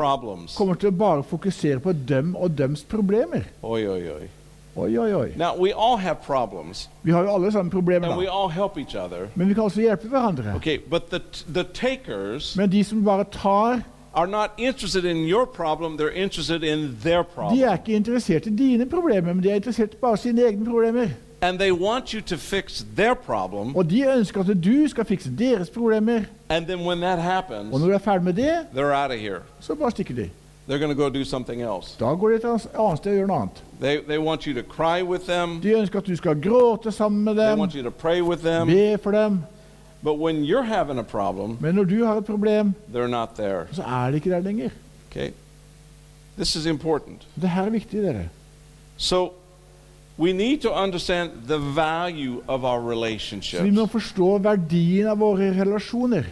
kommer til å bare fokusere på dem og dems problemer. Oi, oi, oi. Oi, oi, oi. Now, we all have problems, Vi har jo alle sammen problemer, and we all help each other. Men vi kan også hjelpe hverandre. Okay, but the, the takers Men de som bare tar, are not interested in your problem, they're interested in their de problem. er ikke interessert i dine problemer, men de er interessert i bare sine egne problemer. And they want you to fix their problem, Og de ønsker at du skal fikse deres problemer. and then when that Og happens, når du er ferdig med det, they're out of here. så bare stikker de. They're going to go do something else. Da går de et annet sted og gjør noe annet. They, they want you to cry with them, De ønsker at du skal gråte sammen med they dem, want you to pray with them. be for dem. But when you're having a problem, Men når du har et problem, they're not there. så er de ikke der lenger. Okay? This is important. Det her er viktig, dere. So we need to understand the value of our Så vi må forstå verdien av våre relasjoner.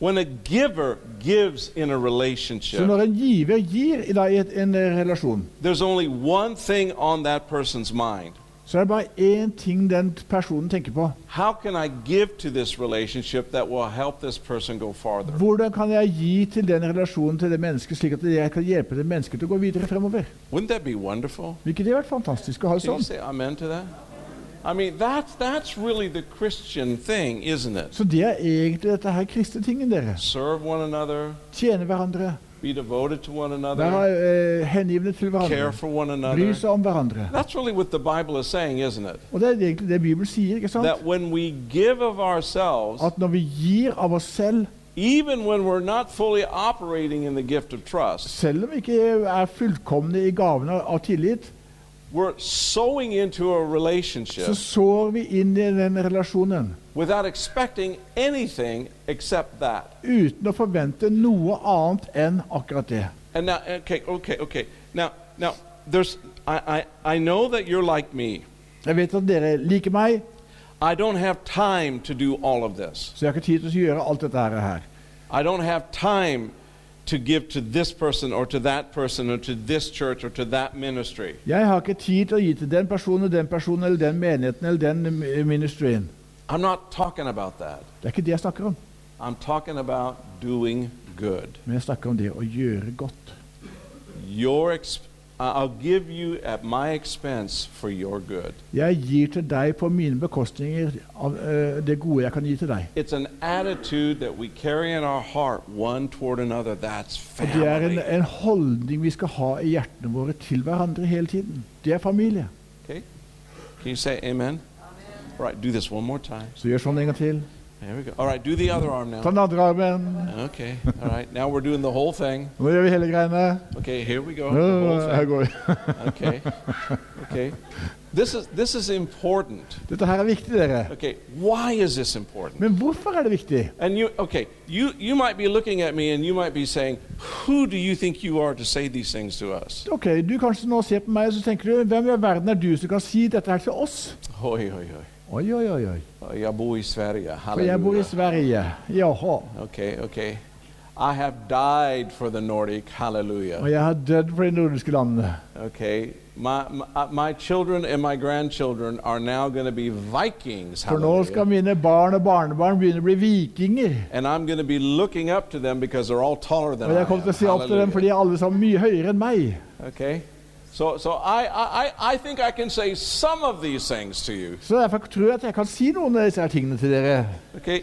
When a giver gives in a Så når en giver gir i en eh, relasjon, there's only one thing on that person's mind. så er det bare én ting den personen tenker på. How can I give to this relationship that will help this person go farther? Hvordan kan jeg gi til den relasjonen til det mennesket, slik at jeg kan hjelpe det mennesket til å gå videre fremover? Wouldn't that be wonderful? Vil ikke det vært fantastisk å ha det sånn? I mean, that's, that's really the Christian thing, isn't it? Så det er egentlig dette her kristne tingen, dere. Serve one another, Tjene hverandre, be devoted to one være another, eh, hengivne til care hverandre, for one bry another. seg om hverandre. That's really what the Bible is saying, isn't it? Og det er egentlig det Bibelen sier, ikke sant? That when we give of ourselves, At når vi gir av oss selv, even when we're not fully operating in the gift of trust, selv om vi ikke er fullkomne i gavene av tillit, we're sowing into a så sår vi inn i den relasjonen without expecting anything except that. uten å forvente noe annet enn akkurat det. And now, okay, okay, okay. Now, now, there's. I, I, I know that you're like me. Jeg vet at dere liker meg, I don't have time to do all of this. så jeg har ikke tid til å gjøre alt dette her. I don't have time to give to this person or to that person or to this church or to that ministry. Jeg har ikke tid til å gi til den personen, den personen, eller den menigheten eller den ministrien. I'm not talking about that. Det er ikke det jeg snakker om. I'm talking about doing good. Men jeg snakker om det å gjøre godt. Your exp- I- I'll give you at my expense for your good. Jeg gir til deg på mine bekostninger av uh, det gode jeg kan gi til deg. It's an attitude that we carry in our heart one toward another. That's Og det er en, en holdning vi skal ha i hjertene våre til hverandre hele tiden. Det er familie. Okay? Can you say amen? Right, do this one more time. Så gjør sånn en gang til. There we go. All right, do the other arm Ta den andre armen. Okay. All right. Now we're doing the whole thing. Nå gjør vi hele greiene. Okay, here we go. The whole thing. Her går vi. Okay. Okay. This is this is important. Dette her er viktig, dere. Okay. Why is this important? Men hvorfor er det viktig? And you okay, you you might be looking at me and you might be saying, "Who do you think you are to say these things to us?" Ok, Du kanskje nå ser på meg og så tenker du, hvem i verden er du som kan si dette her til oss? Oi, oi, oi. Oi, oi, oi. oi. Jag bor i Sverige. For jeg bor i Sverige. Jaha. Okay, okay. I have died for the Nordic. Hallelujah. Og jeg har dødd for de nordiske landene. Okay. My, my, my children and my grandchildren are now going to be Vikings. For nå skal Hallelujah. mine barn og barnebarn begynne å bli vikinger. And I'm going to be looking up to them because they're all taller than Og jeg kommer til å se opp til dem, for de er alle sammen mye høyere enn meg. Okay. So, so I, I, I- think I can say some of these things to you. Så derfor tror jeg at jeg kan si noen av disse tingene til dere. Okay.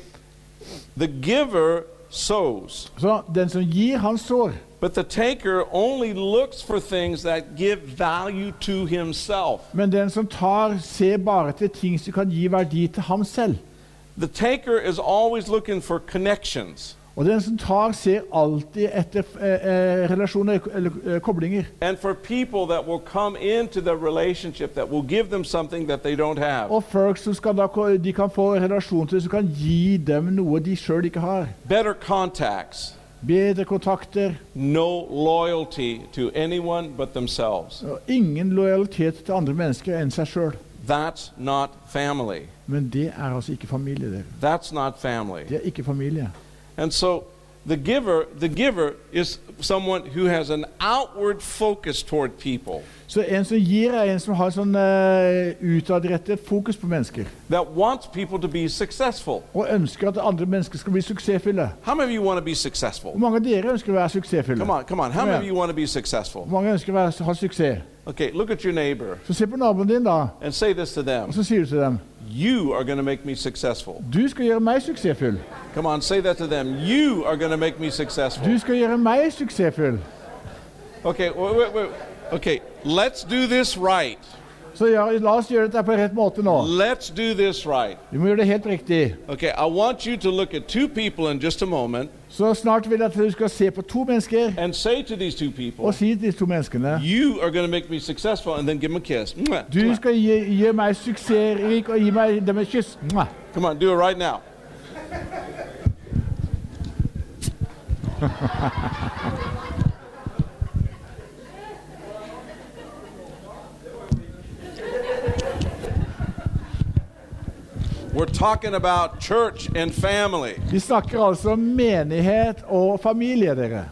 The giver sows, Så den som gir, han sår. but the taker only looks for things that give value to himself. Men den som tar, ser bare til ting som kan gi verdi til ham selv. The taker is always looking for connections. Og den som tar, ser alltid etter eh, eh, relasjoner, eller eh, koblinger. Og folk som skal da, de kan få relasjon til, som kan gi dem noe de sjøl ikke har. Better contacts. Bedre kontakter. No loyalty to anyone but themselves. Og ingen lojalitet til andre mennesker enn seg sjøl. That's not family. Men det er altså ikke familie. Det. That's not family. Det er ikke familie. And so the giver, the giver is someone who has an outward focus toward people, Så en som gir, er en som har sånn uh, utadrettet fokus på mennesker. that wants people to be successful. Og ønsker at andre mennesker skal bli suksessfulle. How many of you want to be successful? Hvor mange av dere ønsker å være suksessfulle? Come on, come on. How many of you want to be successful? Hvor mange ønsker å være, ha suksess? Okay, look at your neighbor Så se på naboen din, da. and say this to them. Og så sier du til dem You are going to make me successful. Du skal gjøre meg suksessfull. Come on, say that to them. You are going to make me successful. Du skal gjøre meg suksessfull. Okay, wait, wait, wait. Okay, let's do this right. Så ja, la oss gjøre dette på rett måte nå. Let's do this right. Vi må gjøre det helt riktig. Okay, I want you to look at two people in just a moment Så snart vil jeg at du skal se på to mennesker and say to these two people, og si til disse to menneskene You are going to make me successful, and then give them a kiss. Mwah, Du mwah. skal gi, gi meg suksessrik og gi meg dem et kyss. Mwah. Come on, do it right now. We're talking about church and family. Vi snakker altså om menighet og familie, dere.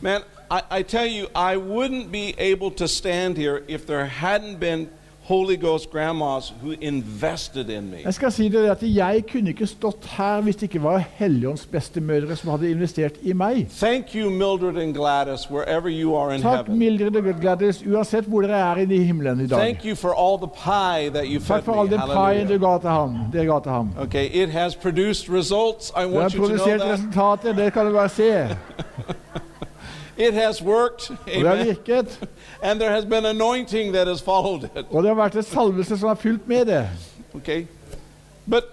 Man, I, I tell you, I wouldn't be able to stand here if there hadn't been Holy Ghost grandmas who invested in me. Jeg skal si dere at Jeg kunne ikke stått her hvis det ikke var Helligånds bestemødre som hadde investert i meg. Thank you, Mildred and Gladys, wherever you are in Takk, heaven. Mildred og Gladys, uansett hvor dere er i himmelen i dag. Thank you for all the pie that you fed Takk for all me. den paien du ga til ham. Det ga til ham. Okay, it has produced results. I Det har want you to know produsert resultater, det kan du bare se. It has worked. Og det har Amen. virket. And there has been anointing that has followed it. Og det har vært en salvelse som har fulgt med det. Okay? But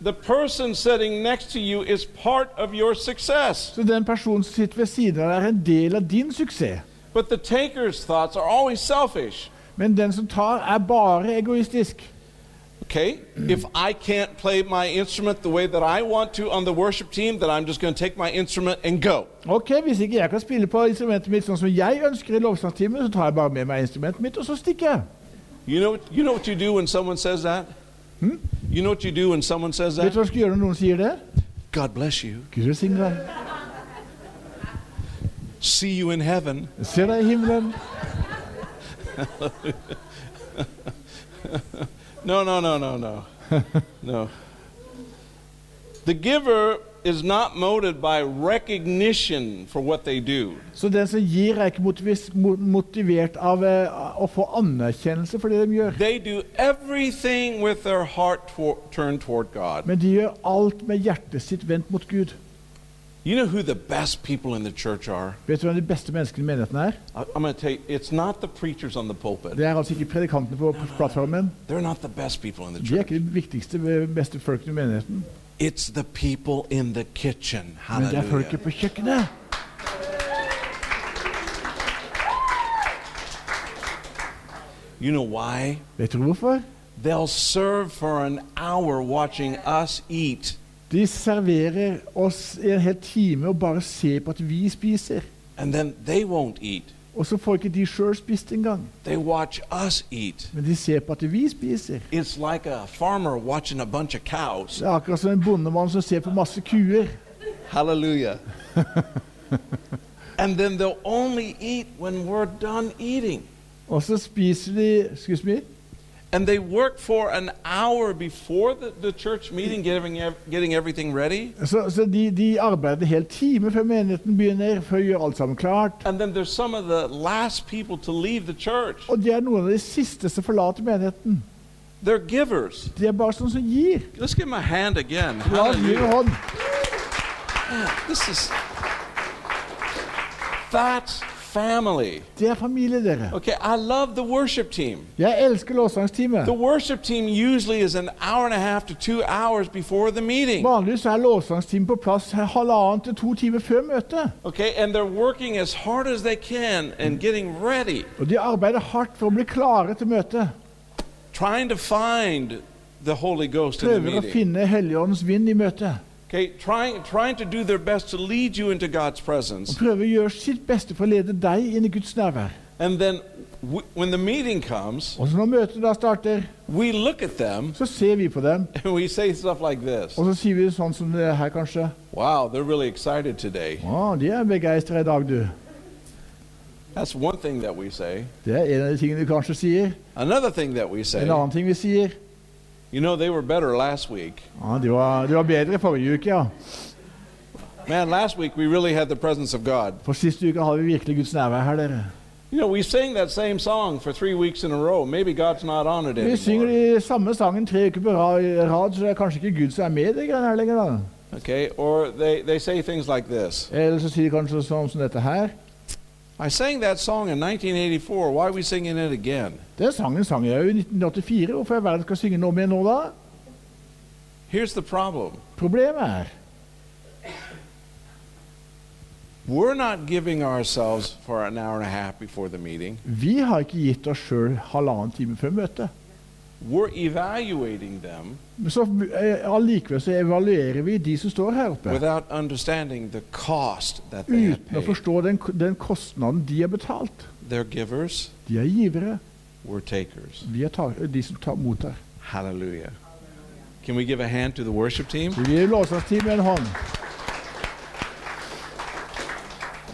the person sitting next to you is part of your success. Så den personen som sitter ved siden av deg, er en del av din suksess. But the taker's thoughts are always selfish. Men den som tar, er bare egoistisk. Okay? If I can't play my instrument the way that I want to on the worship team, then I'm just going to take my instrument and go. Ok, Hvis ikke jeg kan spille på instrumentet mitt sånn som jeg ønsker i lovsangstimen, så tar jeg bare med meg instrumentet mitt, og så stikker jeg. You know, you know what you do when someone says that? Hm? You know what you do when someone says Vet du that? hva jeg skal gjøre når noen sier det? God bless you. Gud velsigne deg. See you in heaven. Ser deg i himmelen. No, no, no, no, no. no. The giver is not motivated by recognition for what they do. Så den som gir, er ikke motivert av eh, å få anerkjennelse for det de gjør. They do everything with their heart turned toward God. Men de gjør alt med hjertet sitt vendt mot Gud. You know who the best people in the church are? Vet du hvem de beste menneskene i menigheten er? I, I'm going to tell you, it's not the preachers on the pulpit. Det er altså ikke predikantene på plattformen. They're not the best people in the De er church. ikke de viktigste, beste folkene i menigheten. It's the people in the kitchen. Men det er Hallelujah. folket på kjøkkenet. You know why? Vet du hvorfor? They'll serve for an hour watching us eat, De serverer oss i en hel time og bare ser på at vi spiser. and then they won't eat. Og så får ikke de sjøl spist engang. They watch us eat. Men de ser på at vi spiser. Like a farmer watching a bunch of cows. Det er akkurat som en bondemann som ser på masse kuer. Hallelujah. and then they'll only eat when we're done eating. Og så spiser de Excuse me? And they work for an hour before the, the church meeting, getting, getting everything ready. Så, så de, de arbeider hele time før menigheten begynner, for å gjøre alt sammen klart. And then there's some of the last people to leave the church. Og de er noen av de siste som forlater menigheten. They're givers. De er bare sånne som gir. Let's give them a hand again. La oss gi en hånd. Man, this is that's family. Det er familie, dere. Okay, I love the worship team. Jeg elsker lovsangstime. The worship team usually is an hour and a half to two hours before the meeting. Vanligvis er lovsangstime på plass halvannen til to timer før møtet. Okay, and they're working as hard as they can and getting ready, Og de arbeider hardt for å bli klare til møtet. trying to find the Holy Ghost in the Prøver å meeting. finne Helligåndens vind i møtet. Okay, trying trying to do their best to lead you into God's presence. prøver å gjøre sitt beste for å lede deg inn i Guds nærvær. And then when the meeting comes, Og så når møtet da starter, we look at them så ser vi på dem. and we say stuff like this. Og så sier vi sånn som det er her, kanskje. Wow, they're really excited today. Å, de er begeistra i dag, du. That's one thing that we say. Det er en av de tingene vi kanskje sier. Another thing that we say, En annen ting vi sier. You know, they were better last week. Ja, de var, de var bedre forrige uke, ja. Man, last week we really had the presence of God. For siste uke har vi virkelig Guds nærvær her, dere. You know, we sang that same song for three weeks in a row. Maybe God's not on it Vi synger anymore. de samme sangen tre uker på rad, så det er kanskje ikke Gud som er med i greiene her lenger. da. Okay, or they, they say things like this Eller så sier de kanskje sånn som dette her. I sang that song in 1984. Why are we singing it again? Den sangen sang jeg jo i 1984. Hvorfor i verden skal synge den om igjen nå, da? Here's the problem Problemet er we're not giving ourselves for an hour and a half before the meeting, vi har ikke gitt oss sjøl halvannen time før møtet. We're evaluating them Så eh, allikevel så evaluerer vi de som står her oppe, without understanding the cost that they have uten å paid. forstå den, den kostnaden de har betalt. They're givers, De er givere. we're takers. Er ta de som tar, mottar. Hallelujah. Can we give a hand to the worship team? Vi gir lovsangsteam en hånd.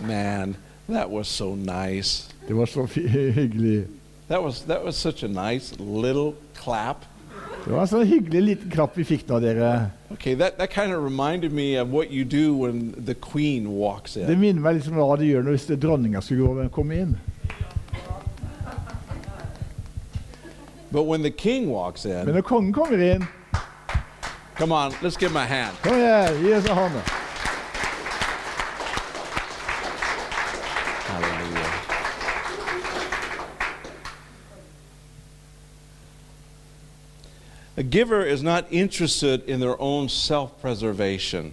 Man, that was so nice. Det var så hyggelig. That was that was such a nice little clap. Det var en sånn hyggelig liten klapp vi fikk da, dere. Okay, that, that kind of reminded me of what you do when the queen walks Det minner meg liksom om hva du gjør når hvis dronninga skulle komme inn. But when the king walks Men når kongen kommer inn come on, let's give him a hand. Kom igjen, gi oss en hånd. A giver is not interested in their own self-preservation.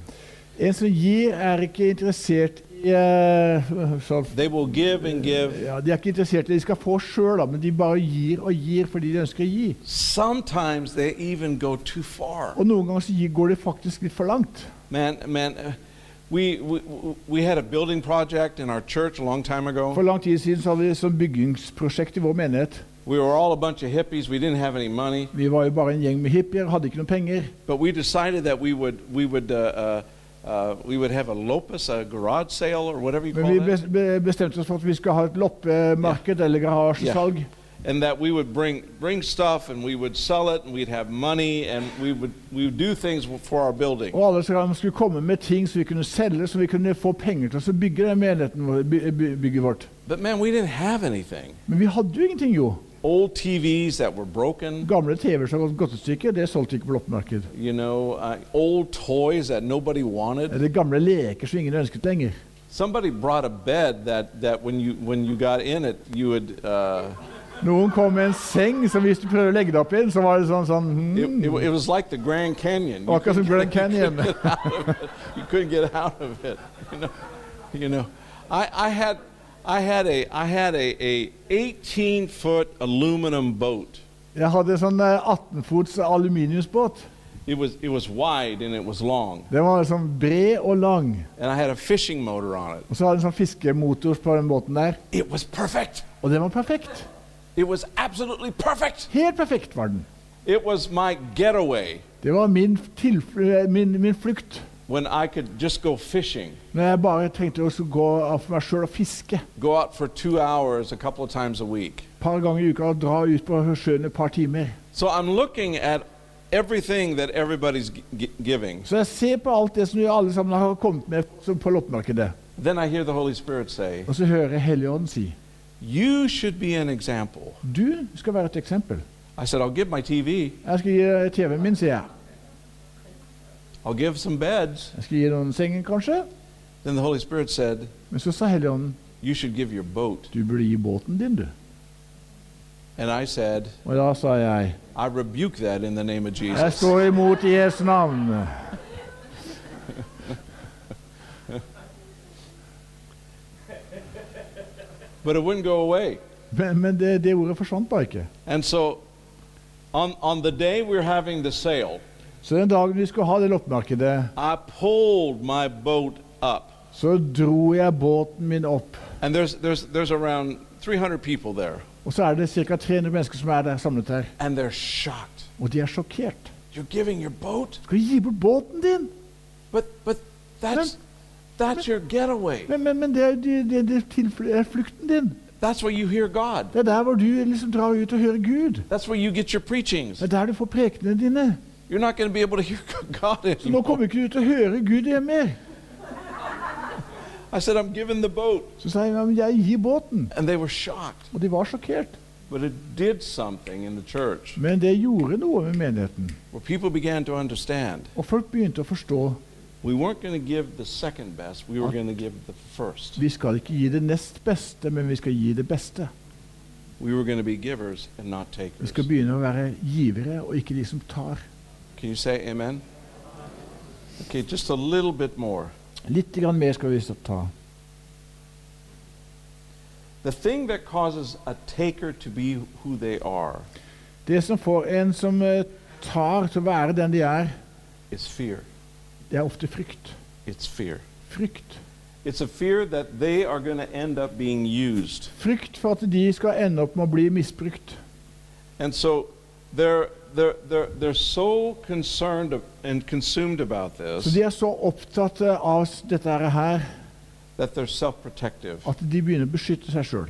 En som gir, er ikke interessert i uh, They will give and give. ja, De er ikke interessert i det de skal få sjøl, men de bare gir og gir fordi de ønsker å gi. Sometimes they even go too far. Og noen ganger så går de faktisk litt for langt. Man, man, uh, we, we we had a building project in our church a long time ago. For lang tid siden så hadde vi et byggingsprosjekt i vår menighet. We were all a bunch of hippies. We didn't have any money, Vi var jo bare en gjeng med hippier, hadde ikke noen penger. but we decided that we would we would uh, uh, uh, we would have a lopus, a garage sale, or whatever you Men call vi it, be- bestemte oss for at vi skulle ha et loppemarked eller garasjesalg. and that we would bring bring stuff and we would sell it, and we'd have money, and we would we would do things for our building. Og alle sammen skulle komme med ting som vi kunne selge, så vi kunne få penger til å bygge den menigheten, bygget vårt. But man, we didn't have anything. Men vi hadde jo ingenting, jo. Old TVs that were broken. Gamle TV-er som har gått i stykker, det solgte ikke på loppemarked. You know, uh, old toys that nobody wanted. Eller gamle leker som ingen ønsket lenger. Somebody brought a bed that, that when you when you got in it, you would. Uh, Noen kom med en seng, så hvis du prøvde å legge deg opp i den, så var det sånn sånn it, hmm. it, it was like the Grand Canyon. You Akkurat som Grand Canyon. you couldn't get out of it. You know, you know. I, I had, I had a, I had a, a 18 foot aluminum boat. Jeg hadde sånn eh, 18 fots aluminiumsbåt. It was, it was wide and it was long, Den var sånn bred og lang. and I had a fishing motor on it. Og så hadde en sånn fiskemotor på den båten der. It was perfect. Og den var perfekt. It was absolutely perfect. Helt perfekt var den. It was my getaway Det var min, tilfl min, min flukt. When I could just go fishing, Når jeg bare trengte å gå av for meg sjøl og fiske. go out for two hours a couple of times a week. Par ganger i uka og dra ut på sjøen et par timer. So I'm looking at everything that everybody's gi- gi- giving. Så jeg ser på alt det som alle sammen har kommet med som på loppemarkedet. Then I hear the Holy Spirit say, Og så hører jeg Helligånden si You should be an example. Du skal være et eksempel. I said, I'll give my TV, Jeg skal gi TV-en min, sier jeg. I'll give some beds. Jeg skal gi noen senger, kanskje. Then the Holy Spirit said, Men så sa Helligånden You should give your boat. du burde gi båten din, du. And I said, Og da sa jeg I rebuke that in the name of jeg Jesus. står imot i Jesu navn. But it wouldn't go away. Men, men det, det ordet forsvant bare ikke. And so on, on the day we're having the sale, Så den dagen vi skulle ha det loppemarkedet, I pulled my boat up. så dro jeg båten min opp. And there's, there's, there's around 300 people there. Og så er det ca. 300 mennesker som er der samlet her. And they're shocked. Og de er sjokkert. You're giving your boat? Skal du gi bort båten din? But, but that's, that's your getaway. Men, men, men det, er- det, det, det er flukten din. That's where you hear God. Det er der hvor du liksom drar ut og hører Gud. That's where you get your preachings. Det er der du får prekenene dine. You're not going to be able to hear God Så nå kommer anymore. ikke du til å høre Gud igjen mer. I said, I'm giving the boat. Så sa jeg ja, men jeg gir båten. And they were shocked. Og de var sjokkert. But it did something in the church Men det gjorde noe med menigheten. where people began to understand Og folk begynte å forstå we weren't going to give the second best, we were going to give the first. vi skal ikke gi det nest beste, men vi skal gi det beste. We were going to be givers and not Vi takers. skal begynne å være givere og ikke de som tar. Can you say amen? Okay, just a little bit more. Litt grann mer skal vi ta. The thing that causes a taker to be who they are Det som får en som eh, tar til å være den de er, is fear. det er ofte frykt. It's fear. Frykt. It's a fear that they are going to end up being used. Frykt for at de skal ende opp med å bli misbrukt. And so they're, they're, they're, they're so concerned and consumed about Så this de er så opptatt eh, av dette her that they're self protective. at de begynner å beskytte seg sjøl.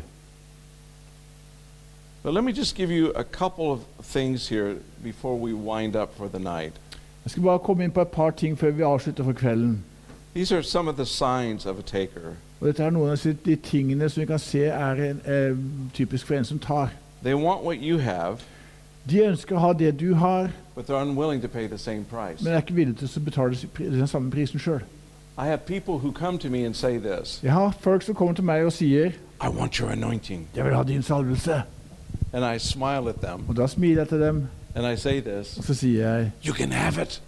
But let me just give you a couple of things here before we wind up for the night. Jeg skal bare komme inn på et par ting før vi avslutter for kvelden. These are some of the signs of a taker. Og Dette er noen av de tingene som vi kan se er en, eh, typisk for en som tar. They want what you have, De ønsker å ha det du har, men er ikke villige til å betale den samme prisen sjøl. Jeg har folk som kommer til meg og sier I want your anointing. 'Jeg vil ha din salvelse'. Og da smiler jeg til dem, og så sier jeg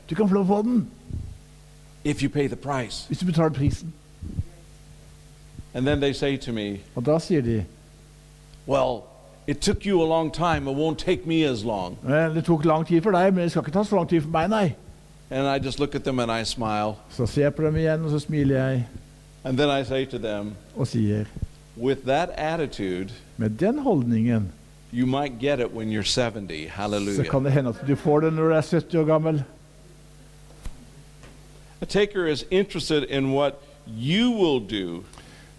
'Du kan få lov å få den hvis du betaler prisen'. Og da sier de Well, it took you a long time. It won't take me as long. «Eh, 'Det tok lang tid for deg, men det skal ikke ta så lang tid for meg, nei'. And I just look at them and I smile. Så ser jeg på dem igjen, og så smiler jeg And then I say to them, og sier With that attitude, Med den holdningen you might get it when you're 70. så Hallelujah. kan det hende at du får det når du er 70 år gammel. A taker is interested in what you will do.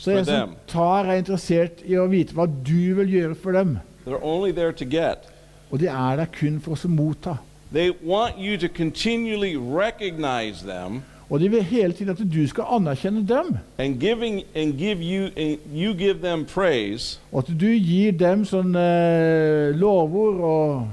Så jeg som tar, er interessert i å vite hva du vil gjøre for dem. Og de er der kun for oss å motta. Og de vil hele tiden at du skal anerkjenne dem, and giving and give you you give them og at du gir dem sånn uh, lovord og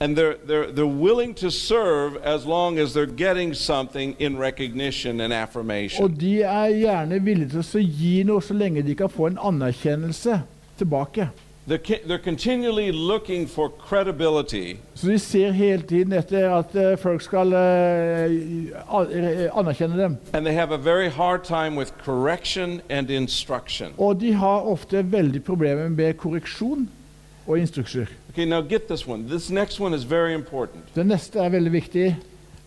and they're, they're, they're willing to serve as long as they're getting something in recognition and affirmation. Og de er gjerne villige til å gi noe så lenge de kan få en anerkjennelse tilbake. They're, they're continually looking for credibility Så de ser hele tiden etter at eh, folk skal uh, anerkjenne dem. and they have a very hard time with correction and instruction. Og de har ofte veldig problemer med korreksjon og instrukser. Okay, now get this one. This next one is very important. Det neste er veldig viktig.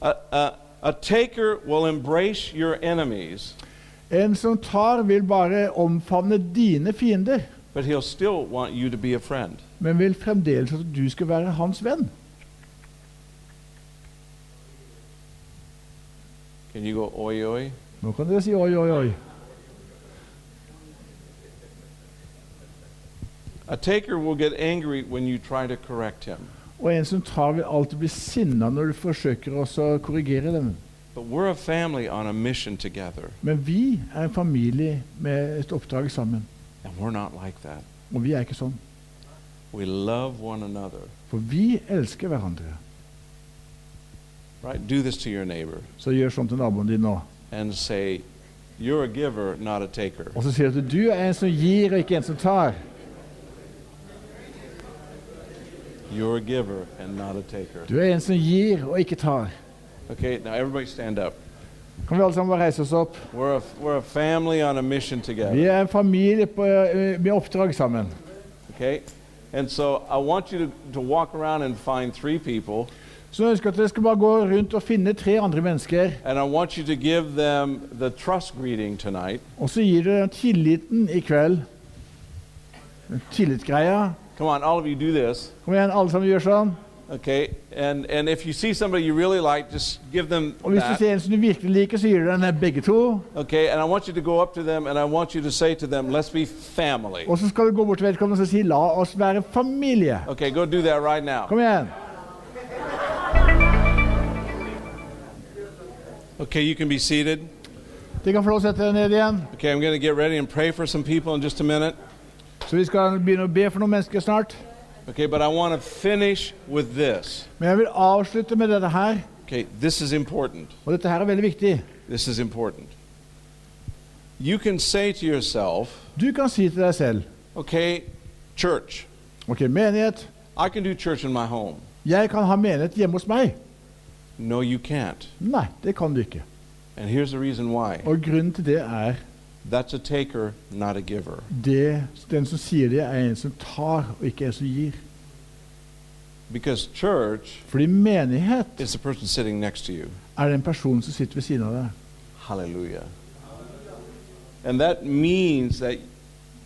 A, a, a taker will embrace your enemies, En som tar, vil bare omfavne dine fiender, but he'll still want you to be a friend. men vil fremdeles at du skal være hans venn. Can you go oi oi? Nå kan dere si oi, oi, oi. A taker will get angry when you try to correct him. Og en som tar, vil alltid bli sinna når du forsøker å korrigere dem. But we're a family on a mission together, Men vi er en familie med et oppdrag sammen. and we're not like that. Og vi er ikke sånn. We love one another. For vi elsker hverandre. Right? Do this to your neighbor Så gjør sånn til naboen din nå. and say, You're a giver, not a taker. Og så sier du du er en som gir, og ikke en som tar. You're a giver and not a taker. Du er en som gir, og ikke tar. Okay, now everybody stand up. Kan vi alle sammen bare reise oss opp? We're a, we're a family on a mission Vi er en familie på, eh, med oppdrag sammen. Okay? And so I want you to, to walk around and find three people, Så jeg ønsker at dere skal bare gå rundt og finne tre andre mennesker. and I want you to give them the trust greeting tonight. Og så gir dem tilliten i kveld. Tillitsgreia. Come on, all of you do this. Kom igjen, alle sammen gjør sånn. Okay? And, and if you see somebody you really like, just give them Og hvis du that. ser en som du virkelig liker, så gir du begge to. Okay? And I want you to go up to them and I want you to say to them, let's be family. Og så skal du gå bort til vedkommende og si 'la oss være familie'. Okay, go do that right now. Kom igjen. Okay, you can be seated. De kan få lov å sette deg ned igjen. Okay, I'm going to get ready and pray for some people in just a minute. Så vi skal begynne å be for noen mennesker snart. Okay, but I want to finish with this. Men jeg vil avslutte med dette her. Okay, this is important. Og dette her er veldig viktig. This is important. You can say to yourself, Du kan si til deg selv okay, church, Ok, menighet. I can do church in my home. Jeg kan ha menighet hjemme hos meg. No, you can't. Nei, det kan du ikke. And here's the reason why Og grunnen til det er that's a taker, not a giver. det, den som sier det, er en som tar, og ikke en som gir. Because church Fordi menighet is the person sitting next to you. er den personen som sitter ved siden av deg. Hallelujah. And that means that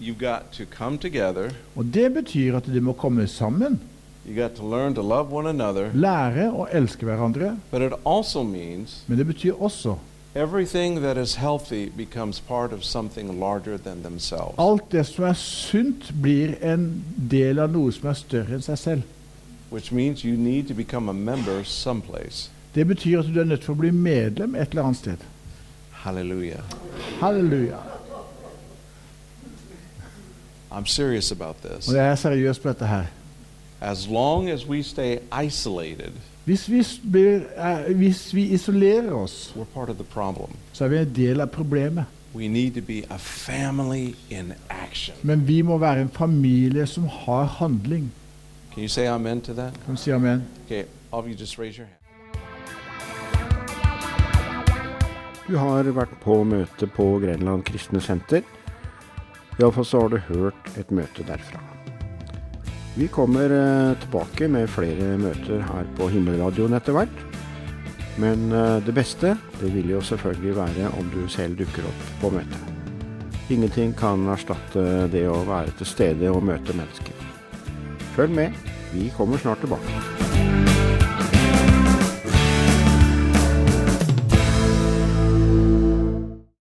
you've got to come together, Og det betyr at de må komme sammen, you got to learn to love one another, lære å elske hverandre. but it also means Men det betyr også everything that is healthy becomes part of something larger than themselves. alt det som er sunt, blir en del av noe som er større enn seg selv. Which means you need to become a member someplace. Det betyr at du er nødt til å bli medlem et eller annet sted. Hallelujah. Halleluja. I'm serious about this. Og jeg er seriøs på dette her. As long as we stay isolated, Hvis vi, blir, uh, hvis vi isolerer oss, we're part of the problem. så er vi en del av problemet. We need to be a family in action. Men vi må være en familie som har handling. Can you say amen to that? Kan du si amen? Okay, det? of you just raise your hand. Du har vært på møte på Grenland kristne senter. Iallfall så har du hørt et møte derfra. Vi kommer eh, tilbake med flere møter her på Himmelradioen etter hvert. Men eh, det beste, det vil jo selvfølgelig være om du selv dukker opp på møtet. Ingenting kan erstatte det å være til stede og møte mennesker. Følg med, vi kommer snart tilbake.